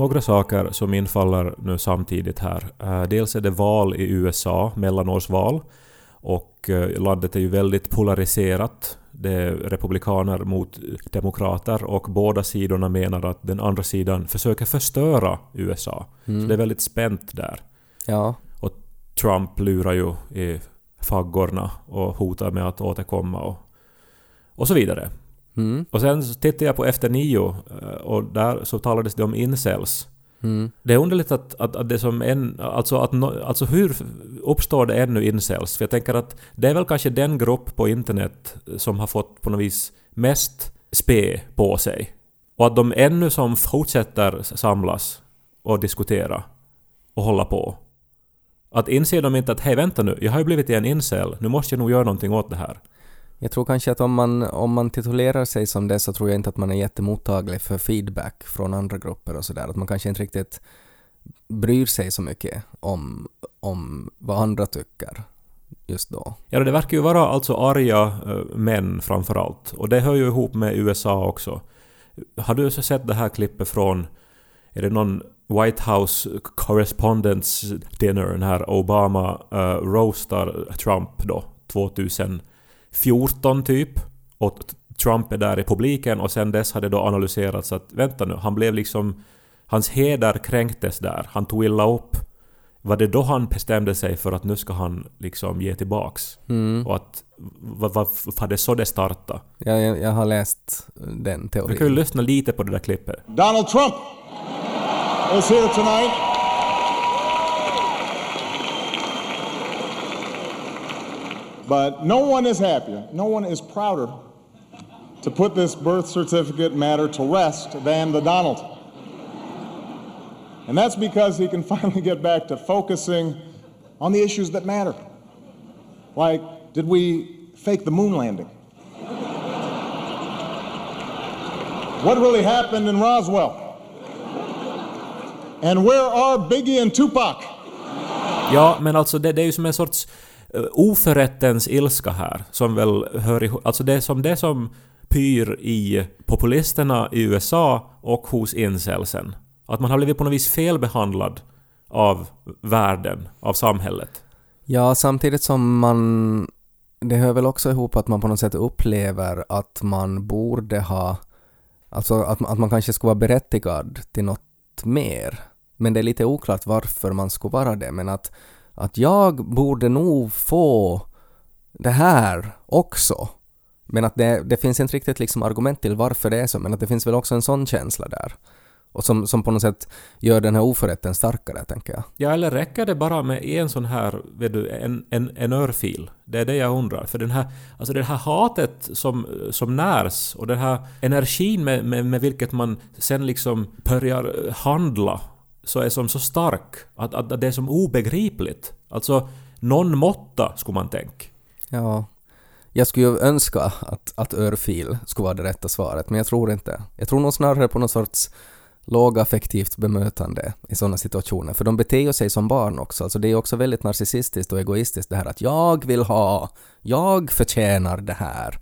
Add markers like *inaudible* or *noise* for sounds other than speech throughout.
några saker som infaller nu samtidigt här. Eh, dels är det val i USA, mellanårsval. Och eh, landet är ju väldigt polariserat. Det är republikaner mot demokrater och båda sidorna menar att den andra sidan försöker förstöra USA. Mm. Så det är väldigt spänt där. Ja. Och Trump lurar ju i faggorna och hotar med att återkomma och, och så vidare. Mm. Och sen tittade jag på Efter nio eh, och där så talades det om incels. Mm. Det är underligt att, att, att det som en... Alltså, att, no- alltså hur uppstår det ännu incels? För jag tänker att det är väl kanske den grupp på internet som har fått på något vis mest spe på sig. Och att de ännu som fortsätter samlas och diskutera och hålla på. Att inser de inte att hej vänta nu, jag har ju blivit en incel, nu måste jag nog göra någonting åt det här. Jag tror kanske att om man, om man titulerar sig som det så tror jag inte att man är jättemottaglig för feedback från andra grupper och sådär. Att man kanske inte riktigt bryr sig så mycket om, om vad andra tycker just då. Ja, det verkar ju vara alltså arga eh, män framför allt. Och det hör ju ihop med USA också. Har du så sett det här klippet från... Är det någon White House Correspondence Dinner när Obama uh, roastar Trump då 2000. 2014 typ? Och Trump är där i publiken och sen dess har det då analyserats att vänta nu, han blev liksom... Hans heder kränktes där. Han tog illa upp. Var det då han bestämde sig för att nu ska han liksom ge tillbaks? Mm. Och att... Var det så det startade? Jag, jag, jag har läst den Vi kan ju teorin. lyssna lite på det där klippet. Donald Trump is here tonight. But no one is happier, no one is prouder to put this birth certificate matter to rest than the Donald. And that's because he can *laughs* finally get back to focusing on the issues that matter. Like, did we fake the moon landing? What really happened in Roswell? And where are Biggie and Tupac? Ja, men alltså det, det är ju som en sorts Eh, oförrättens ilska här, som väl hör ihop... Alltså det som det som pyr i populisterna i USA och hos incelsen. Att man har blivit på något vis felbehandlad av världen, av samhället. Ja, samtidigt som man... Det hör väl också ihop att man på något sätt upplever att man borde ha... Alltså att, att man kanske skulle vara berättigad till något mer. Men det är lite oklart varför man skulle vara det. Men att, att jag borde nog få det här också. Men att det, det finns inte riktigt liksom argument till varför det är så. Men att det finns väl också en sån känsla där. Och som, som på något sätt gör den här oförrätten starkare, tänker jag. Ja, eller räcker det bara med en sån här, vet du, en, en, en örfil? Det är det jag undrar. För den här, alltså det här hatet som, som närs och den här energin med, med, med vilket man sen liksom börjar handla så är som så stark att, att det är som obegripligt. Alltså, någon måtta skulle man tänka. Ja. Jag skulle ju önska att, att örfil skulle vara det rätta svaret, men jag tror inte. Jag tror nog snarare på någon sorts lågaffektivt bemötande i sådana situationer, för de beter sig som barn också. Alltså det är också väldigt narcissistiskt och egoistiskt det här att jag vill ha, jag förtjänar det här.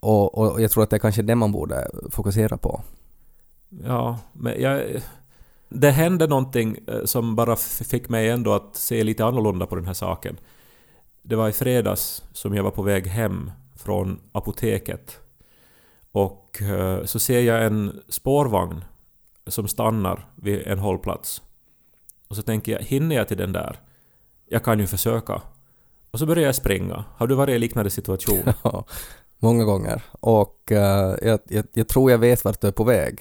Och, och jag tror att det är kanske det man borde fokusera på. Ja, men jag... Det hände någonting eh, som bara fick mig ändå att se lite annorlunda på den här saken. Det var i fredags som jag var på väg hem från apoteket. Och eh, så ser jag en spårvagn som stannar vid en hållplats. Och så tänker jag, hinner jag till den där? Jag kan ju försöka. Och så börjar jag springa. Har du varit i liknande situation? *laughs* Ja, många gånger. Och eh, jag, jag, jag tror jag vet vart du är på väg.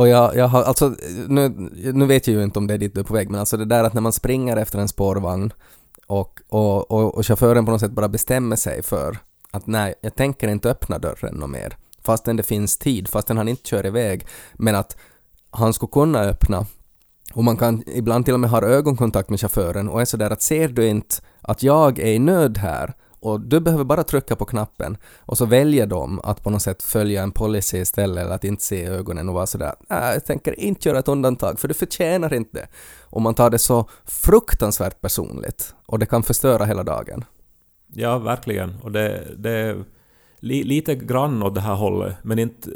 Och jag, jag har, alltså, nu, nu vet jag ju inte om det är dit du är på väg, men alltså det där att när man springer efter en spårvagn och, och, och, och chauffören på något sätt bara bestämmer sig för att nej, jag tänker inte öppna dörren något mer. Fastän det finns tid, fastän han inte kör iväg, men att han skulle kunna öppna och man kan ibland till och med ha ögonkontakt med chauffören och är sådär att ser du inte att jag är i nöd här och du behöver bara trycka på knappen och så väljer de att på något sätt följa en policy istället eller att inte se i ögonen och vara sådär nej, jag tänker inte göra ett undantag för du förtjänar inte. Och man tar det så fruktansvärt personligt och det kan förstöra hela dagen. Ja, verkligen. Och det, det är li, lite grann åt det här hållet, men inte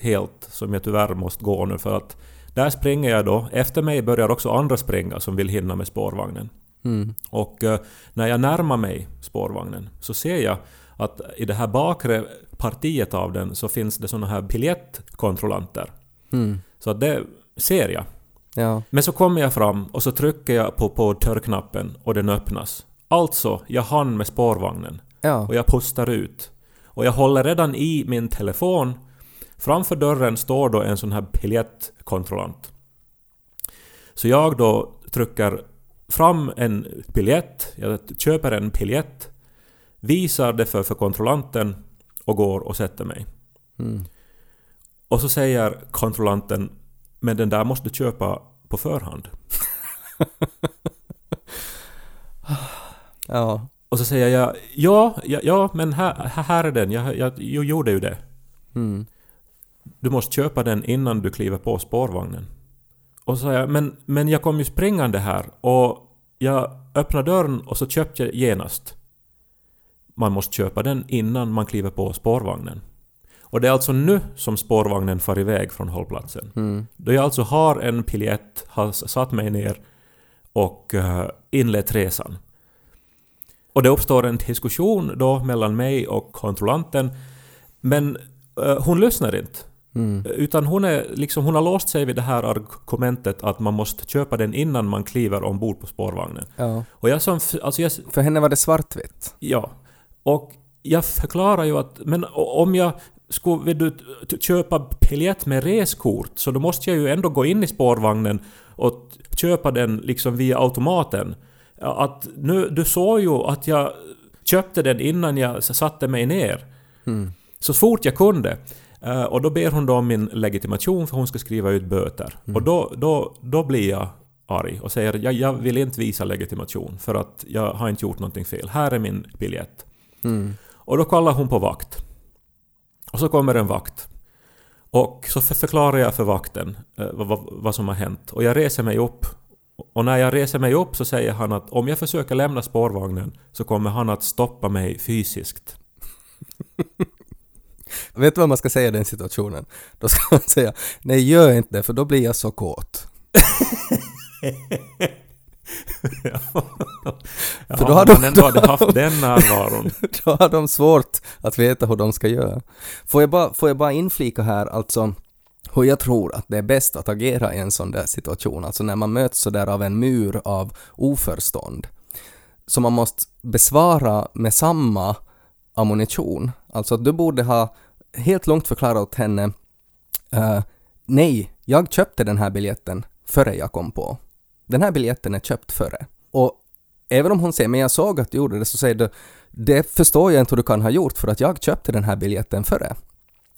helt som jag tyvärr måste gå nu för att Där springer jag då. Efter mig börjar också andra springa som vill hinna med spårvagnen. Mm. Och eh, när jag närmar mig spårvagnen så ser jag att i det här bakre partiet av den så finns det såna här biljettkontrollanter. Mm. Så det ser jag. Ja. Men så kommer jag fram och så trycker jag på, på dörrknappen och den öppnas. Alltså, jag hann med spårvagnen. Ja. Och jag pustar ut. Och jag håller redan i min telefon. Framför dörren står då en sån här biljettkontrollant. Så jag då trycker fram en biljett, jag köper en biljett, visar det för, för kontrollanten och går och sätter mig. Mm. Och så säger kontrollanten men den där måste du köpa på förhand. *laughs* Ja. Och så säger jag ja, ja, ja men här, här är den, jag, jag, jag gjorde ju det. Mm. Du måste köpa den innan du kliver på spårvagnen. Och så sa jag, men, men jag kom ju springande här och jag öppnade dörren och så köpte jag genast. Man måste köpa den innan man kliver på spårvagnen. Och det är alltså nu som spårvagnen far iväg från hållplatsen. Mm. Då jag alltså har en biljett, har satt mig ner och uh, inlett resan. Och det uppstår en diskussion då mellan mig och kontrollanten. Men eh, hon lyssnar inte. Mm. Utan hon, är, liksom, hon har låst sig vid det här argumentet att man måste köpa den innan man kliver ombord på spårvagnen. Ja. Och jag som... Alltså jag, För henne var det svartvitt. ja. Och jag förklarar ju att men om jag skulle vill du köpa biljett med reskort så då måste jag ju ändå gå in i spårvagnen och köpa den liksom via automaten. Att nu, du såg ju att jag köpte den innan jag satte mig ner. Mm. Så fort jag kunde. Eh, och då ber hon då om min legitimation för hon ska skriva ut böter. Och då, då, då blir jag arg och säger jag, jag vill inte visa legitimation för att jag har inte gjort någonting fel. Här är min biljett. Mm. Och då kallar hon på vakt. Och så kommer en vakt. Och så för- förklarar jag för vakten eh, vad, vad som har hänt. Och jag reser mig upp. Och när jag reser mig upp så säger han att om jag försöker lämna spårvagnen så kommer han att stoppa mig fysiskt. *laughs* Vet du vad man ska säga i den situationen? Då ska man säga nej gör inte det för då blir jag så kåt. Ja, *laughs* För då har de- ändå hade haft *laughs* den närvaron. Då har de svårt att veta hur de ska göra. Får jag bara, får jag bara inflika här alltså hur jag tror att det är bäst att agera i en sån där situation, alltså när man möts sådär av en mur av oförstånd. Så man måste besvara med samma ammunition. Alltså att du borde ha helt långt förklarat åt henne eh, nej, jag köpte den här biljetten före jag kom på. Den här biljetten är köpt före. Och även om hon säger men jag såg att du gjorde det så säger du det förstår jag inte hur du kan ha gjort för att jag köpte den här biljetten före.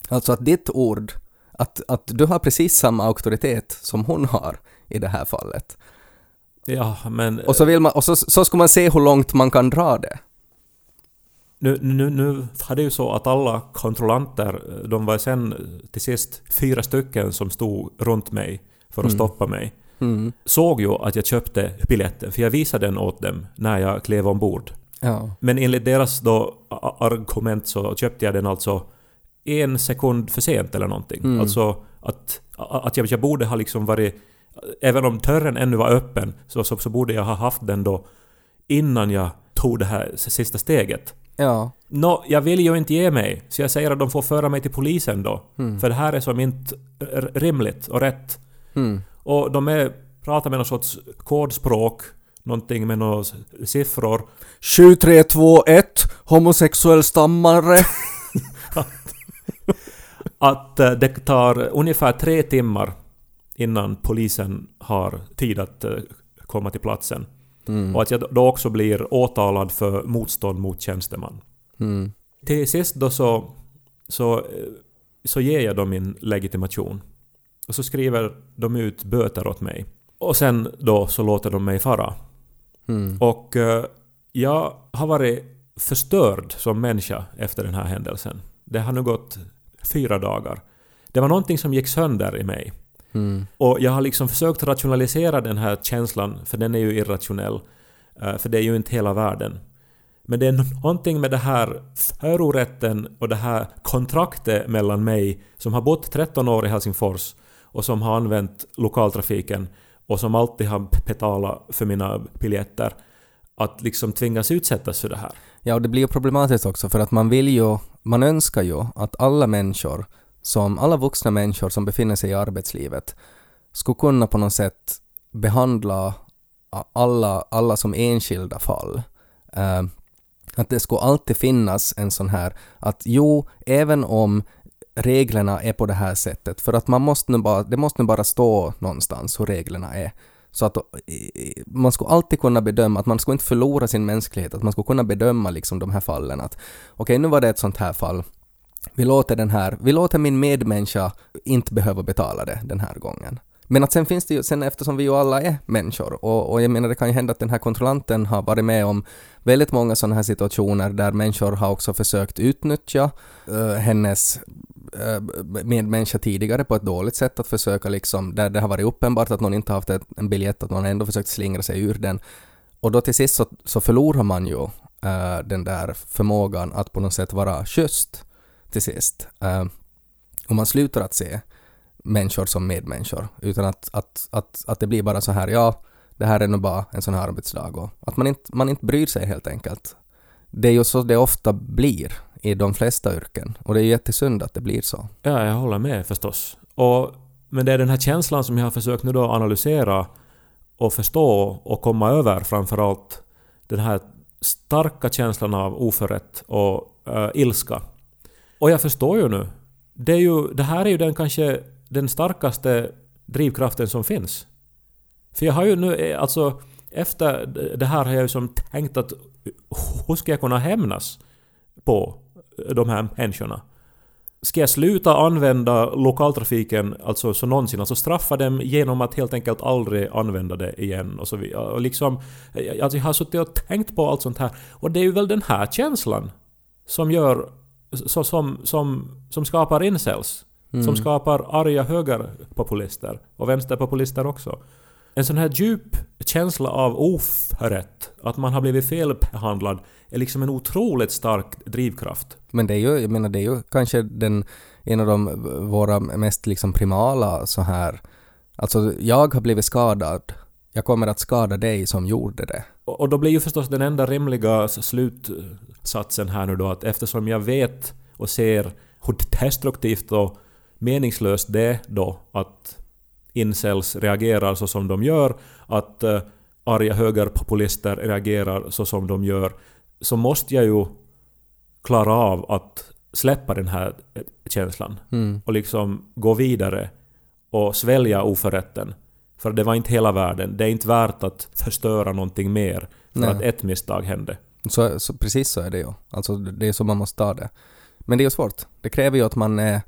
Alltså att ditt ord, att, att du har precis samma auktoritet som hon har i det här fallet. Ja, men... Och så, vill man, och så, så ska man se hur långt man kan dra det. Nu, nu, nu var det ju så att alla kontrollanter, de var sen till sist fyra stycken som stod runt mig för att Mm. stoppa mig. Mm. Såg ju att jag köpte biljetten, för jag visade den åt dem när jag klev ombord. Ja. Men enligt deras då argument så köpte jag den alltså en sekund för sent eller någonting. Mm. Alltså att, att jag, jag borde ha liksom varit... Även om dörren ännu var öppen så, så, så borde jag ha haft den då innan jag tog det här sista steget. Ja. Nå, jag vill ju inte ge mig, så jag säger att de får föra mig till polisen då. Mm. För det här är som inte rimligt och rätt. Mm. Och de är, pratar med någon sorts kodspråk, någonting med några siffror. 7321 homosexuell stammare. *laughs* Att eh, det tar ungefär tre timmar innan polisen har tid att eh, komma till platsen. Mm. Och att jag då också blir åtalad för motstånd mot tjänsteman. Mm. Till sist då så, så, så ger jag dem min legitimation. Och så skriver de ut böter åt mig. Och sen då så låter de mig fara. Mm. Och eh, jag har varit förstörd som människa efter den här händelsen. Det har nu gått fyra dagar. Det var någonting som gick sönder i mig. Mm. Och jag har liksom försökt rationalisera den här känslan, för den är ju irrationell. Eh, för det är ju inte hela världen. Men det är någonting med det här förorätten och det här kontraktet mellan mig som har bott 13 år i Helsingfors och som har använt lokaltrafiken och som alltid har betalat för mina biljetter att liksom tvingas utsättas för det här. Ja, och det blir ju problematiskt också för att man vill ju, man önskar ju att alla människor, som, alla vuxna människor som befinner sig i arbetslivet skulle kunna på något sätt behandla alla, alla som enskilda fall. Uh, att det skulle alltid finnas en sån här att jo, även om reglerna är på det här sättet, för att man måste nu bara, det måste nu bara stå någonstans hur reglerna är. Så att man skulle alltid kunna bedöma, att man skulle inte förlora sin mänsklighet, att man skulle kunna bedöma liksom de här fallen att okej, okay, nu var det ett sånt här fall. Vi låter den här, vi låter min medmänniska inte behöva betala det den här gången. Men att sen finns det ju, sen eftersom vi ju alla är människor och, och jag menar det kan ju hända att den här kontrollanten har varit med om väldigt många sådana här situationer där människor har också försökt utnyttja uh, hennes uh, medmänniska tidigare på ett dåligt sätt att försöka liksom, där det har varit uppenbart att någon inte haft ett, en biljett, att någon ändå försökt slingra sig ur den. Och då till sist så, så förlorar man ju uh, den där förmågan att på något sätt vara schysst till sist. Eh, uh, och man slutar att se människor som medmänniskor, utan att, att, att, att det blir bara så här, ja, det här är nog bara en sån här arbetsdag och att man inte, man inte bryr sig helt enkelt. Det är ju så det ofta blir i de flesta yrken och det är jättesynd att det blir så. Ja, jag håller med förstås. Och, men det är den här känslan som jag har försökt nu då analysera och förstå och komma över framförallt den här starka känslan av oförrätt och uh, ilska. Och jag förstår ju nu. Det, är ju, det här är ju den kanske den starkaste drivkraften som finns. För jag har ju nu, eh, alltså efter det här har jag ju som tänkt att hur ska jag kunna hämnas på de här människorna? Ska jag sluta använda lokaltrafiken alltså så någonsin? Alltså straffa dem genom att helt enkelt aldrig använda det igen och så vidare. Och liksom, eh, alltså jag har suttit och tänkt på allt sånt här. Och det är ju väl den här känslan som gör... Så, som, som, som skapar incels. Mm. Som skapar arga högerpopulister och vänsterpopulister också. En sån här djup känsla av oförrätt, att man har blivit felbehandlad, är liksom en otroligt stark drivkraft. Men det är ju, jag menar, det är ju kanske den, en av de, våra mest liksom primala så här, alltså jag har blivit skadad, jag kommer att skada dig som gjorde det. Och, då blir ju förstås den enda rimliga slutsatsen här nu då att eftersom jag vet och ser hur destruktivt och meningslöst det då att incels reagerar så som de gör, att uh, arga högerpopulister reagerar så som de gör, så måste jag ju klara av att släppa den här känslan mm. och liksom gå vidare och svälja oförrätten. För det var inte hela världen. Det är inte värt att förstöra någonting mer för Nej. att ett misstag hände. Så, så, precis så är det ju. Alltså det är så man måste ta det. Men det är ju svårt. Det kräver ju att man är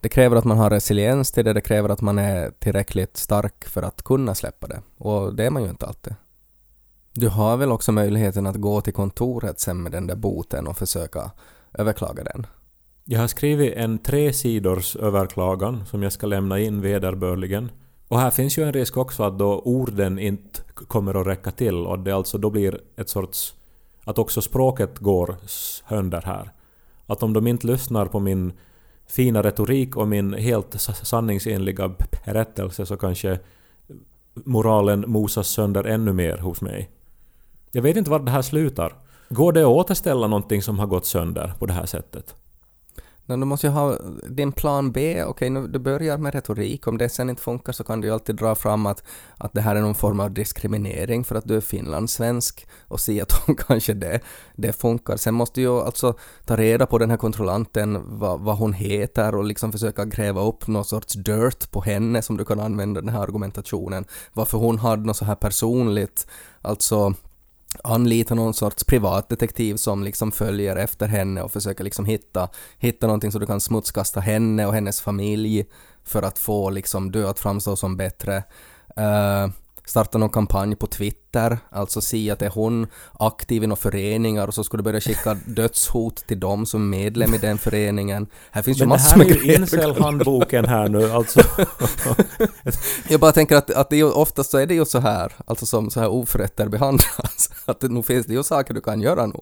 det kräver att man har resiliens till det, det kräver att man är tillräckligt stark för att kunna släppa det. Och det är man ju inte alltid. Du har väl också möjligheten att gå till kontoret sen med den där boten och försöka överklaga den? Jag har skrivit en tre sidors överklagan som jag ska lämna in vederbörligen. Och här finns ju en risk också att då orden inte kommer att räcka till och det alltså då blir ett sorts... Att också språket går sönder här. Att om de inte lyssnar på min fina retorik och min helt sanningsenliga berättelse så kanske moralen mosas sönder ännu mer hos mig. Jag vet inte var det här slutar. Går det att återställa någonting som har gått sönder på det här sättet? Men du måste ju ha din plan B, okej okay, du börjar med retorik, om det sen inte funkar så kan du ju alltid dra fram att, att det här är någon form av diskriminering för att du är finlandssvensk och se att *laughs* om kanske det, det funkar. Sen måste du ju alltså ta reda på den här kontrollanten, vad, vad hon heter och liksom försöka gräva upp någon sorts dirt på henne som du kan använda den här argumentationen. Varför hon hade något så här personligt, alltså anlita någon sorts privatdetektiv som liksom följer efter henne och försöker liksom hitta, hitta någonting så du kan smutskasta henne och hennes familj för att få liksom du att framstå som bättre. Uh, starta någon kampanj på Twitter, alltså se att är hon aktiv i några föreningar och så skulle du börja skicka *laughs* dödshot till dem som är medlem i den föreningen. Här finns Men ju massor med grejer. det här är ju incel-handboken här nu alltså. *laughs* Jag bara tänker att, att det är oftast så är det ju så här, alltså som så här oförrätter behandlas, *laughs* att nu finns det ju saker du kan göra nu.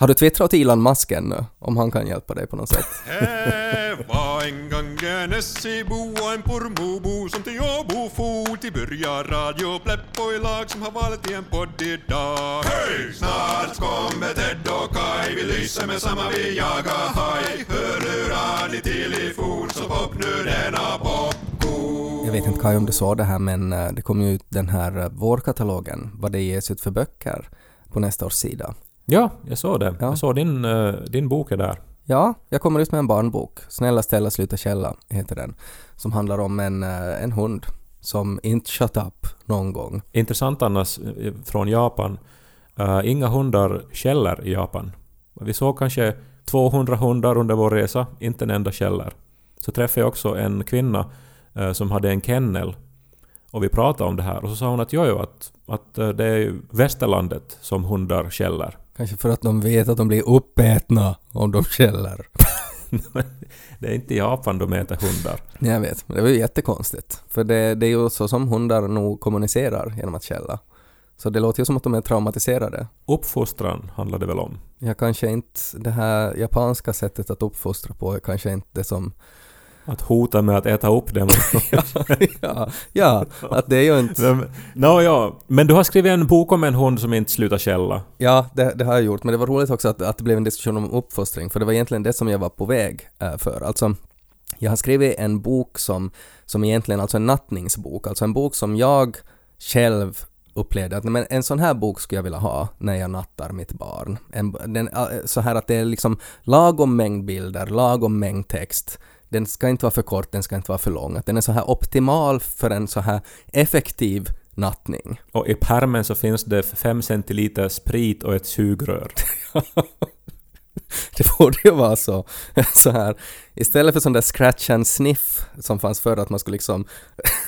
Har du twittrat åt Elon Musk ännu? Om han kan hjälpa dig på något sätt? Det var en gång en Essebo och en Pormobo som till Åbo for till börja Radio Pleppo i lag som har valt i en podd idag. Hej! Snart kommer Ted och Kai, vi lyser med samma vi jagar haj. Hörlurar ni till i fort så pop nu denna popcorn. Jag vet inte Kaj om du såg det här men eh, det kom ju ut den här eh, vårkatalogen, vad det ges ut för böcker på nästa års sida. Ja, jag såg det. Ja. Jag såg din, eh, din bok är där. Ja, jag kommer ut med en barnbok. Snälla Stella sluta källa heter den. Som handlar om en, en hund som inte shut up någon gång. Intressant annars eh, från Japan. Eh, inga hundar skäller i Japan. Vi såg kanske 200 hundar under vår resa, inte en enda skäller. Så träffade jag också en kvinna eh, som hade en kennel. Och vi pratade om det här och så sa hon att jo, jo att, att eh, det är västerlandet som hundar skäller. Kanske för att de vet att de blir uppätna om de skäller. *laughs* det är inte i Japan de äter hundar. Jag vet, men det var ju jättekonstigt. För det, det är ju så som hundar nog kommunicerar genom att skälla. Så det låter ju som att de är traumatiserade. Uppfostran handlar det väl om. Jag kanske inte, det här japanska sättet att uppfostra på är kanske inte det som... Att hota med att äta upp dem. *laughs* ja, ja, att det är ju inte... no, ja. Men du har skrivit en bok om en hund som inte slutar skälla. Ja, det, det har jag gjort, men det var roligt också att, att det blev en diskussion om uppfostring, för det var egentligen det som jag var på väg äh, för. Alltså, jag har skrivit en bok som, som egentligen alltså en nattningsbok, alltså en bok som jag själv upplevde att men en sån här bok skulle jag vilja ha när jag nattar mitt barn. En, den, äh, så här att det är liksom lagom mängd bilder, lagom mängd text. Den ska inte vara för kort, den ska inte vara för lång. Att den är så här optimal för en så här effektiv nattning. Och i pärmen så finns det 5 centiliter sprit och ett sugrör. *laughs* Det borde ju vara så. *laughs* så här. Istället för sån där scratch and sniff som fanns förr att man skulle liksom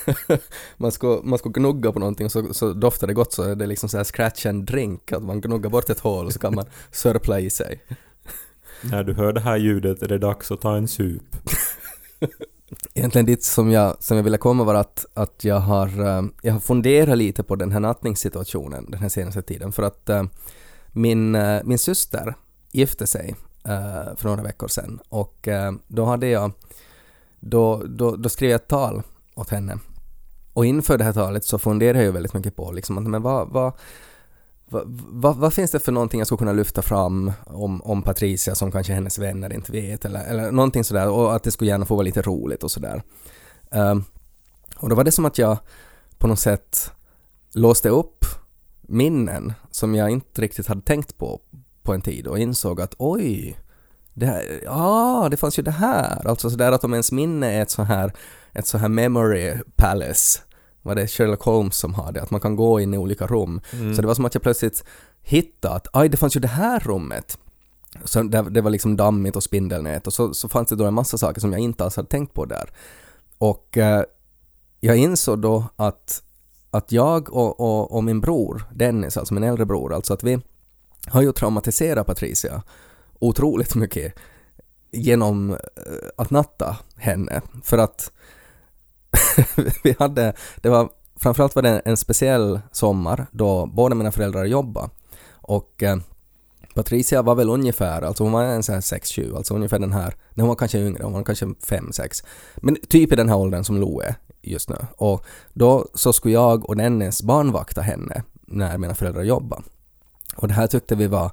*laughs* man skulle, man skulle gnugga på någonting och så, så doftar det gott så är det liksom så här scratch and drink att man gnuggar bort ett hål och så kan man sörpla i sig. När du hör det här ljudet är det dags att ta en sup. *laughs* Egentligen dit som jag, som jag ville komma var att, att jag, har, eh, jag har funderat lite på den här nattningssituationen den här senaste tiden. För att eh, min, eh, min syster gifte sig för några veckor sedan. Och då hade jag då, då, då skrev jag ett tal åt henne. Och inför det här talet så funderade jag väldigt mycket på liksom att men vad, vad vad, va, va finns det för någonting jag skulle kunna lyfta fram om, om Patricia som kanske hennes vänner inte vet eller, eller någonting sådär och att det skulle gärna få vara lite roligt och sådär. Um, och då var det som att jag på något sätt låste upp minnen som jag inte riktigt hade tänkt på på en tid och insåg att oj, det här, ja, det fanns ju det här. Alltså sådär att om ens minne är ett så här, ett så här memory palace var det Sherlock Holmes som hade, att man kan gå in i olika rum. Mm. Så det var som att jag plötsligt hittade att aj, det fanns ju det här rummet. Så det, det var liksom dammigt och spindelnät och så, så fanns det då en massa saker som jag inte alls hade tänkt på där. Och eh, jag insåg då att, att jag och, och, och, min bror Dennis, alltså min äldre bror, alltså att vi har ju traumatiserat Patricia otroligt mycket genom eh, att natta henne. För att *laughs* vi hade, det var, framförallt var det en speciell sommar då båda mina föräldrar jobbade och eh, Patricia var väl ungefär, alltså hon var en sån här 6-7, alltså ungefär den här, när hon var kanske yngre, hon var kanske 5-6, men typ i den här åldern som Lo är just nu. Och då så skulle jag och Dennis barnvakta henne när mina föräldrar jobbade. Och det här tyckte vi var,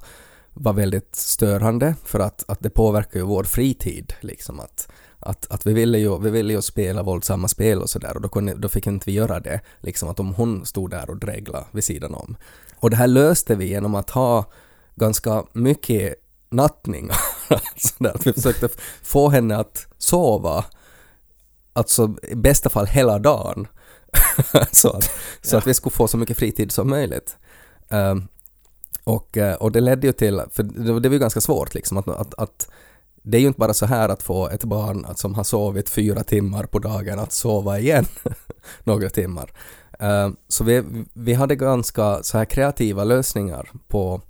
var väldigt störande för att, att det påverkar ju vår fritid, liksom att att, att vi, ville ju, vi ville ju spela våldsamma spel och sådär och då, kunde, då fick inte vi göra det. Liksom att om hon stod där och dreglade vid sidan om. Och det här löste vi genom att ha ganska mycket nattning. alltså *laughs* där, att vi försökte få henne att sova, alltså i bästa fall hela dagen. *laughs* så att, så att vi skulle få så mycket fritid som möjligt. Um, och, eh, och det ledde ju till, för det, det var ju ganska svårt liksom att, att, att det är ju inte bara så här att få ett barn som har sovit fyra timmar på dagen att sova igen *laughs* några timmar. Uh, så vi, vi hade ganska så här kreativa lösningar på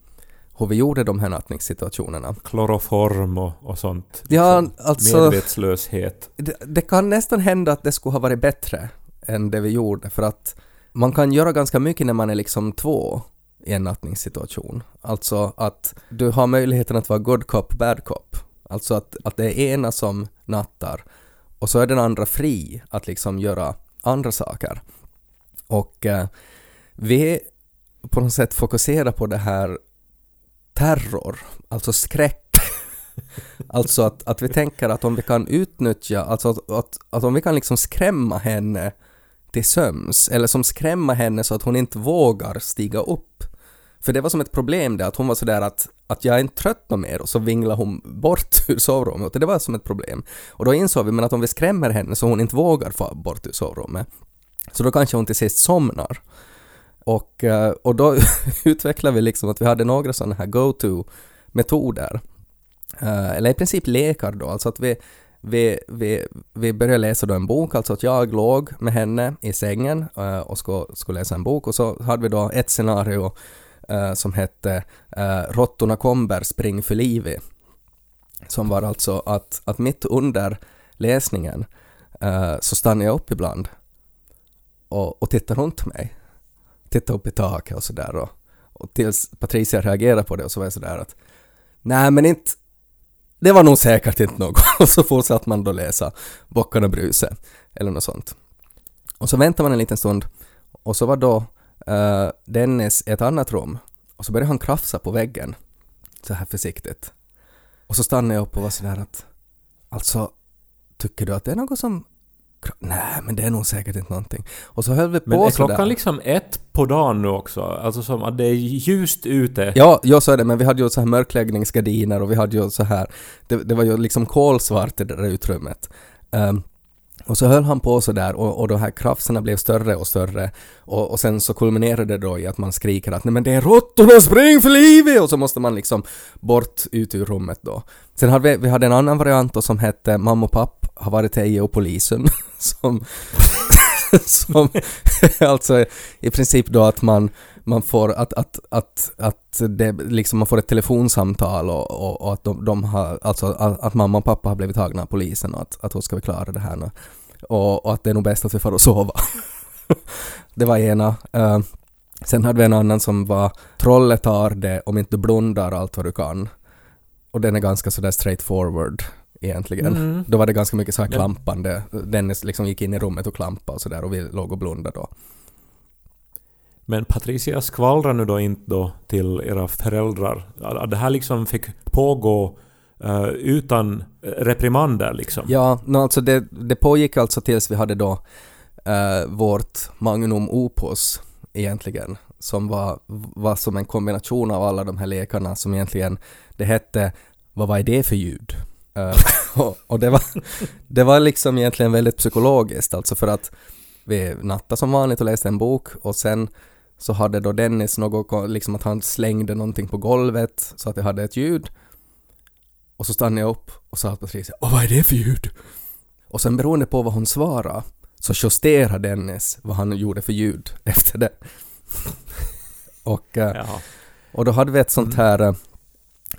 hur vi gjorde de här nattningssituationerna. Kloroform och, och sånt. Ja, liksom alltså... Medvetslöshet. Det, det kan nästan hända att det skulle ha varit bättre än det vi gjorde för att man kan göra ganska mycket när man är liksom två i en nattningssituation. Alltså att du har möjligheten att vara good cop, bad cop. Alltså att, att det är ena som nattar och så är den andra fri att liksom göra andra saker. Och eh, vi på något sätt fokuserar på det här terror, alltså skräck. *laughs* alltså att, att vi tänker att om vi kan utnyttja, alltså att, att, att om vi kan liksom skrämma henne till söms, eller som skrämma henne så att hon inte vågar stiga upp. För det var som ett problem det att hon var sådär att, att jag är inte trött något mer och så vinglar hon bort *laughs* ur sovrummet och det var som ett problem. Och då insåg vi men att om vi skrämmer henne så hon inte vågar få bort ur sovrummet så då kanske hon till sist somnar. Och, eh, och då *laughs* utvecklade vi liksom att vi hade några sådana här go-to-metoder. Eh, eller i princip lekar då, alltså att vi, vi, vi, vi började läsa då en bok, alltså att jag låg med henne i sängen eh, och skulle, skulle läsa en bok och så hade vi då ett scenario Eh, som hette eh, Råttorna kommer, spring för livet. Som var alltså att, att mitt under läsningen eh, så stannade jag upp ibland och, och tittade runt mig Tittade upp i taket och sådär och, och tills Patricia reagerade på det och så var jag sådär att nej men inte det var nog säkert inte något *laughs* och så fortsatte man då läsa Bockarna Bruse eller något sånt. Och så väntade man en liten stund och så var då uh, Dennis i ett annat rum och så började han krafsa på väggen så här försiktigt. Och så stannade jag upp och var sådär att alltså tycker du att det är något som Nej, men det är nog säkert inte någonting. Och så höll vi på Men är klockan liksom ett på dagen nu också? Alltså som att det är ljust ute? Ja, ja så är det, men vi hade ju så här mörkläggningsgardiner och vi hade ju så här, det, det var ju liksom kolsvart i det där utrymmet. Um, och så höll han på sådär och, och de här krafserna blev större och större och, och sen så kulminerade det då i att man skriker att nej men det är råttorna, spring för livet! Och så måste man liksom bort ut ur rummet då. Sen hade vi, vi hade en annan variant då som hette mamma och pappa har varit Eje och polisen *laughs* som, *laughs* som alltså i princip då att man, man får att, att, att, att det liksom man får ett telefonsamtal och, och, och att de, de, har, alltså att, att, mamma och pappa har blivit tagna av polisen och att, att hon ska vi klara det här nu. Och, och att det är nog bäst att vi får och sova. *laughs* det var ena. Uh, sen hade vi en annan som var Trollet tar det om inte du blundar allt vad du kan. Och den är ganska sådär straight forward egentligen. Mm. Då var det ganska mycket så här klampande. Dennis liksom gick in i rummet och klampade och sådär och vi låg och blundade då. Men Patricia skvallrar nu då inte då till era föräldrar? Det här liksom fick pågå uh, utan reprimander liksom? Ja, no, alltså det, det pågick alltså tills vi hade då uh, vårt magnum opus egentligen som var, var som en kombination av alla de här lekarna som egentligen det hette Vad var det för ljud? Uh, *laughs* och, och det, var, det var liksom egentligen väldigt psykologiskt, alltså för att vi nattade som vanligt och läste en bok och sen så hade då Dennis något, liksom att han slängde någonting på golvet så att det hade ett ljud. Och så stannade jag upp och sa till Patricia ”Åh, vad är det för ljud?” Och sen beroende på vad hon svarade så justerade Dennis vad han gjorde för ljud efter det. *laughs* och, uh, och då hade vi ett sånt här uh,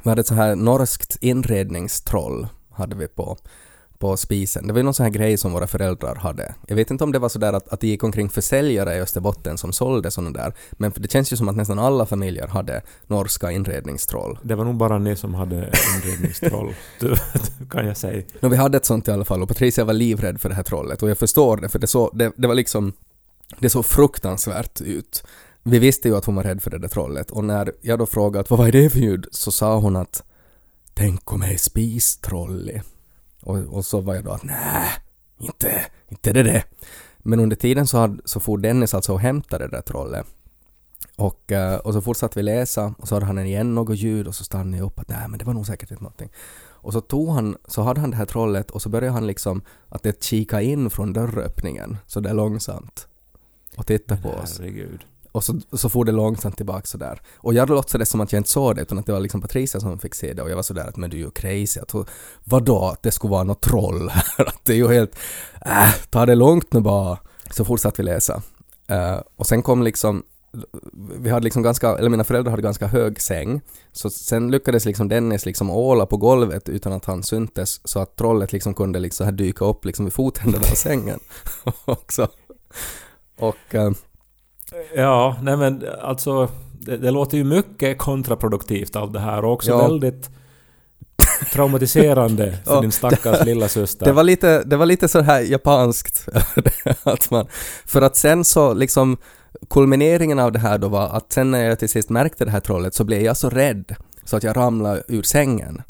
vi hade ett så här norskt inredningstroll hade vi på, på spisen. Det var ju någon sån här grej som våra föräldrar hade. Jag vet inte om det var sådär att, att det gick omkring försäljare i Österbotten som sålde sådana där, men det känns ju som att nästan alla familjer hade norska inredningstroll. Det var nog bara ni som hade inredningstroll, *laughs* kan jag säga. No, vi hade ett sånt i alla fall och Patricia var livrädd för det här trollet och jag förstår det för det, så, det, det var liksom det såg fruktansvärt ut vi visste ju att hon var rädd för det där trollet och när jag då frågade vad är det för ljud så sa hon att Tänk om jag är spistrollig. Och, och så var jag då att nej, inte, inte det det. Men under tiden så, hade, så for Dennis alltså och hämtade det där trollet. Och, eh, och så fortsatte vi läsa och så hade han igen något ljud och så stannade jag upp att nej men det var nog säkert inte någonting. Och så tog han, så hade han det här trollet och så började han liksom att det kika in från dörröppningen så där långsamt och titta på oss. Herregud. Och så, så for det långsamt tillbaka sådär. Och jag låtsades som att jag inte såg det utan att det var liksom Patricia som fick se det och jag var sådär att men du är ju crazy. Att, vadå att det skulle vara något troll här? *laughs* Att det är ju helt... Äh, ta det lugnt nu bara. Så fortsatte vi läsa. Uh, och sen kom liksom vi hade liksom ganska, eller mina föräldrar hade ganska hög säng, så sen lyckades liksom Dennis liksom åla på golvet utan att han syntes så att trollet liksom kunde liksom här dyka upp liksom vid fotändan av sängen *laughs* också. Och uh, Ja, nej men alltså det, det låter ju mycket kontraproduktivt allt det här och också Ja. väldigt traumatiserande *laughs* för Ja, din stackars *laughs* lilla syster. Det var lite, det var lite så här japanskt. *laughs* att man, för att sen så liksom kulmineringen av det här då var att sen när jag till sist märkte det här trollet så blev jag så rädd så att jag ramlade ur sängen.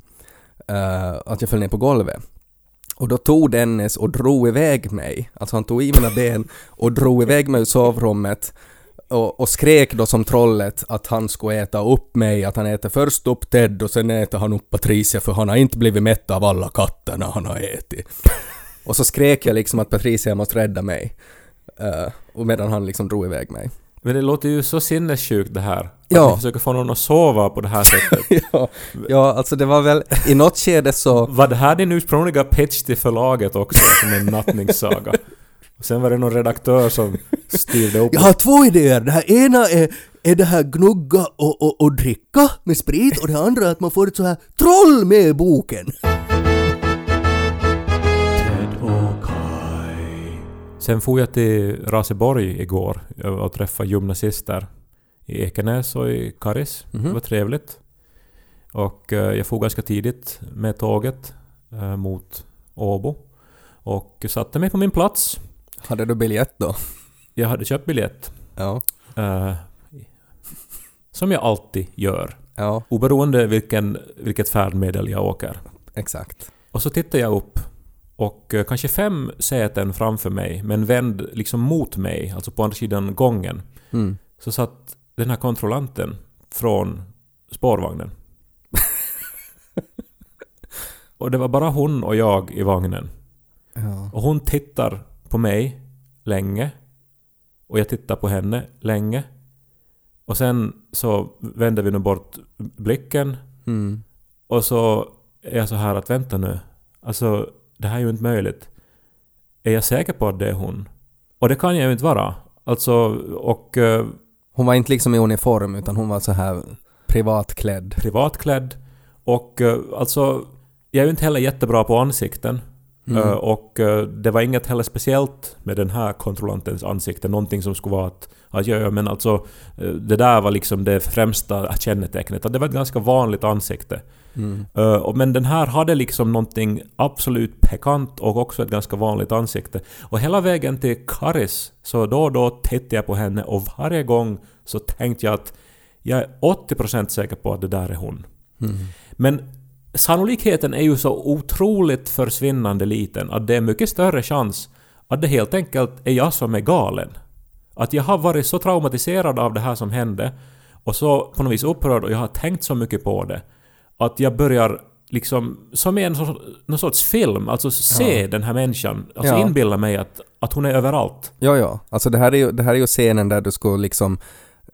Eh, att jag föll ner på golvet. Och då tog Dennis och drog iväg mig, alltså han tog i mina ben och drog iväg mig ur sovrummet och, och skrek då som trollet att han skulle äta upp mig, att han äter först upp Ted och sen äter han upp Patricia för han har inte blivit mätt av alla katterna han har ätit. Och så skrek jag liksom att Patricia måste rädda mig. Uh, och medan han liksom drog iväg mig. Men det låter ju så sinnessjukt det här. Att Ja. ni försöker få någon att sova på det här sättet. *laughs* ja, ja, alltså det var väl i något skede så... Var det här din ursprungliga pitch till förlaget också, som en nattningssaga? Och sen var det någon redaktör som styrde upp Jag har två idéer. Det här ena är, är det här gnugga och, och, och dricka med sprit och det andra är att man får ett så här troll med boken. Sen for jag till Raseborg igår och träffade gymnasister i Ekenäs och i Karis. Mhm. Det var trevligt. Och eh, jag for ganska tidigt med tåget eh, mot Åbo. Och satte mig på min plats. Hade du biljett då? Jag hade köpt biljett. Ja. eh, som jag alltid gör. Ja, Oberoende vilken, vilket färdmedel jag åker. exakt. Och så tittar jag upp och eh, kanske fem säten framför mig, men vänd liksom mot mig, alltså på andra sidan gången, Mm. så satt den här kontrollanten från spårvagnen. *laughs* och det var bara hon och jag i vagnen. Ja. Och hon tittar på mig länge. Och jag tittar på henne länge. Och sen så vänder vi nu bort blicken Mm. och så är jag så här att vänta nu. Alltså, det här är ju inte möjligt. Är jag säker på att det är hon? Och det kan jag ju inte vara. Alltså, och eh, Hon var inte liksom i uniform utan hon var så här privatklädd. privatklädd. Och eh, alltså, jag är ju inte heller jättebra på ansikten. Mm. Eh, och eh, det var inget heller speciellt med den här kontrollantens ansikte. Någonting som skulle vara att, ja, men alltså, eh, det där var liksom det främsta kännetecknet. Att det var ett ganska vanligt ansikte. Mm. Och- men den här hade liksom någonting absolut pikant och också ett ganska vanligt ansikte. Och hela vägen till Karis, så då och då tittade jag på henne och varje gång så tänkte jag att jag är 80% säker på att det där är hon. Mm. Men sannolikheten är ju så otroligt försvinnande liten att det är mycket större chans att det helt enkelt är jag som är galen. Att jag har varit så traumatiserad av det här som hände och så på något vis upprörd och jag har tänkt så mycket på det att jag börjar liksom, som i en sorts, någon sorts film, alltså se den här människan. Alltså Ja. inbilla mig att, att hon är överallt. Ja, ja. Alltså det här, är ju, det här är ju scenen där du ska liksom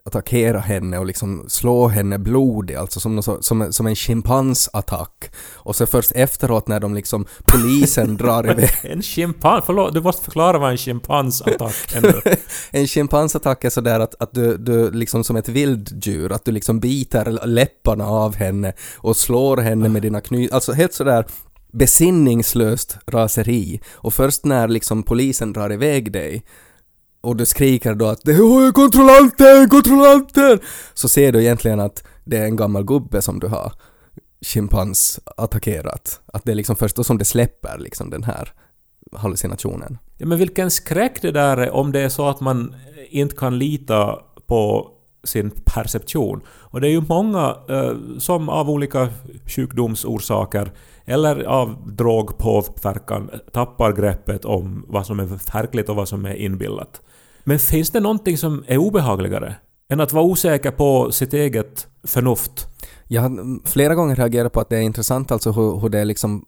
attackera henne och liksom slå henne blodig, alltså som, någon som, som en schimpansattack. Och så först efteråt när de liksom, polisen *laughs* drar iväg. En schimpans, förlåt, du måste förklara vad en schimpansattack är. *laughs* En schimpansattack är sådär att, att du, du liksom som ett vilddjur, att du liksom biter läpparna av henne och slår henne med dina kny... Alltså helt sådär besinningslöst raseri. Och först när liksom polisen drar iväg dig och du skriker då att det är kontrollanten, kontrollanten! Så ser du egentligen att det är en gammal gubbe som du har schimpans attackerat. Att det är liksom först då som det släpper liksom den här hallucinationen. Ja, men vilken skräck det där är om det är så att man inte kan lita på sin perception. Och det är ju många eh, som av olika sjukdomsorsaker eller av drogpåverkan tappar greppet om vad som är verkligt och vad som är inbillat. Men finns det någonting som är obehagligare än att vara osäker på sitt eget förnuft? Jag har flera gånger reagerat på att det är intressant alltså hur, hur det är liksom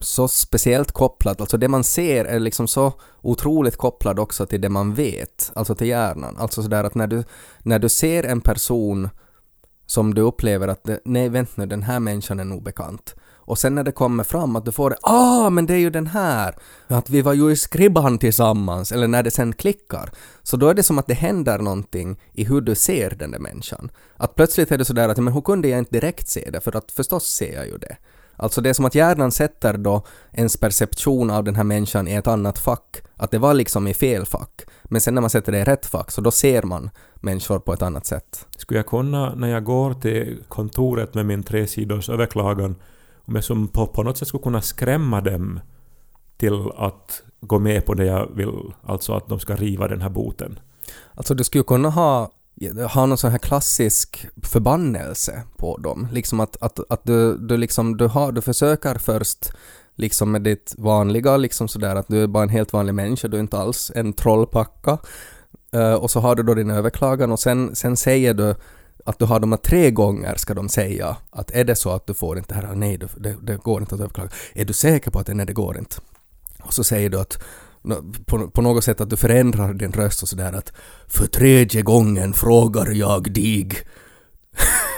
så speciellt kopplat, alltså det man ser är liksom så otroligt kopplat också till det man vet, alltså till hjärnan. Alltså sådär att när du, när du ser en person som du upplever att det, nej vänta nu, den här människan är nog bekant. Och sen när det kommer fram att du får det, ah men det är ju den här! Att vi var ju i Skribban tillsammans, eller när det sen klickar. Så då är det som att det händer någonting i hur du ser den där människan. Att plötsligt är det sådär att men hur kunde jag inte direkt se det? För att förstås ser jag ju det. Alltså det är som att hjärnan sätter då ens perception av den här människan i ett annat fack. Att det var liksom i fel fack. Men sen när man sätter det i rätt fack så då ser man människor på ett annat sätt. Skulle jag kunna, när jag går till kontoret med min tresidors överklagan, om jag som på, på något sätt skulle kunna skrämma dem till att gå med på det jag vill, alltså att de ska riva den här boten? Alltså du skulle kunna ha, ha någon sån här klassisk förbannelse på dem. Liksom att, att, att du, du, liksom, du, har, du försöker först liksom med ditt vanliga, liksom sådär att du är bara en helt vanlig människa, du är inte alls en trollpacka. Uh, och så har du då din överklagan och sen, sen säger du att du har de här tre gånger ska de säga att är det så att du får inte det här, nej det, det går inte att överklaga. Är du säker på att det, nej det går inte? Och så säger du att på, på något sätt att du förändrar din röst och sådär att för tredje gången frågar jag dig.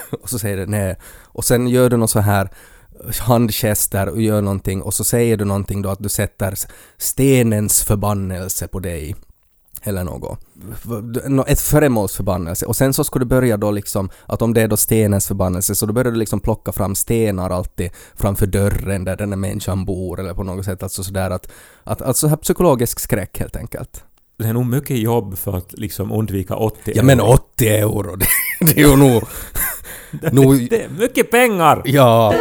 *laughs* och så säger du nej. Och sen gör du något så här handgester och gör någonting och så säger du någonting då att du sätter stenens förbannelse på dig eller något. Ett föremåls förbannelse. Och sen så ska du börja då liksom, att om det är då stenens förbannelse, så då börjar du liksom plocka fram stenar alltid framför dörren där den här människan bor eller på något sätt. Alltså sådär att, att alltså här psykologisk skräck helt enkelt. Det är nog mycket jobb för att liksom undvika 80 euro. Ja men 80 euro, det, det är ju nog... *laughs* nog... det är mycket pengar! Ja.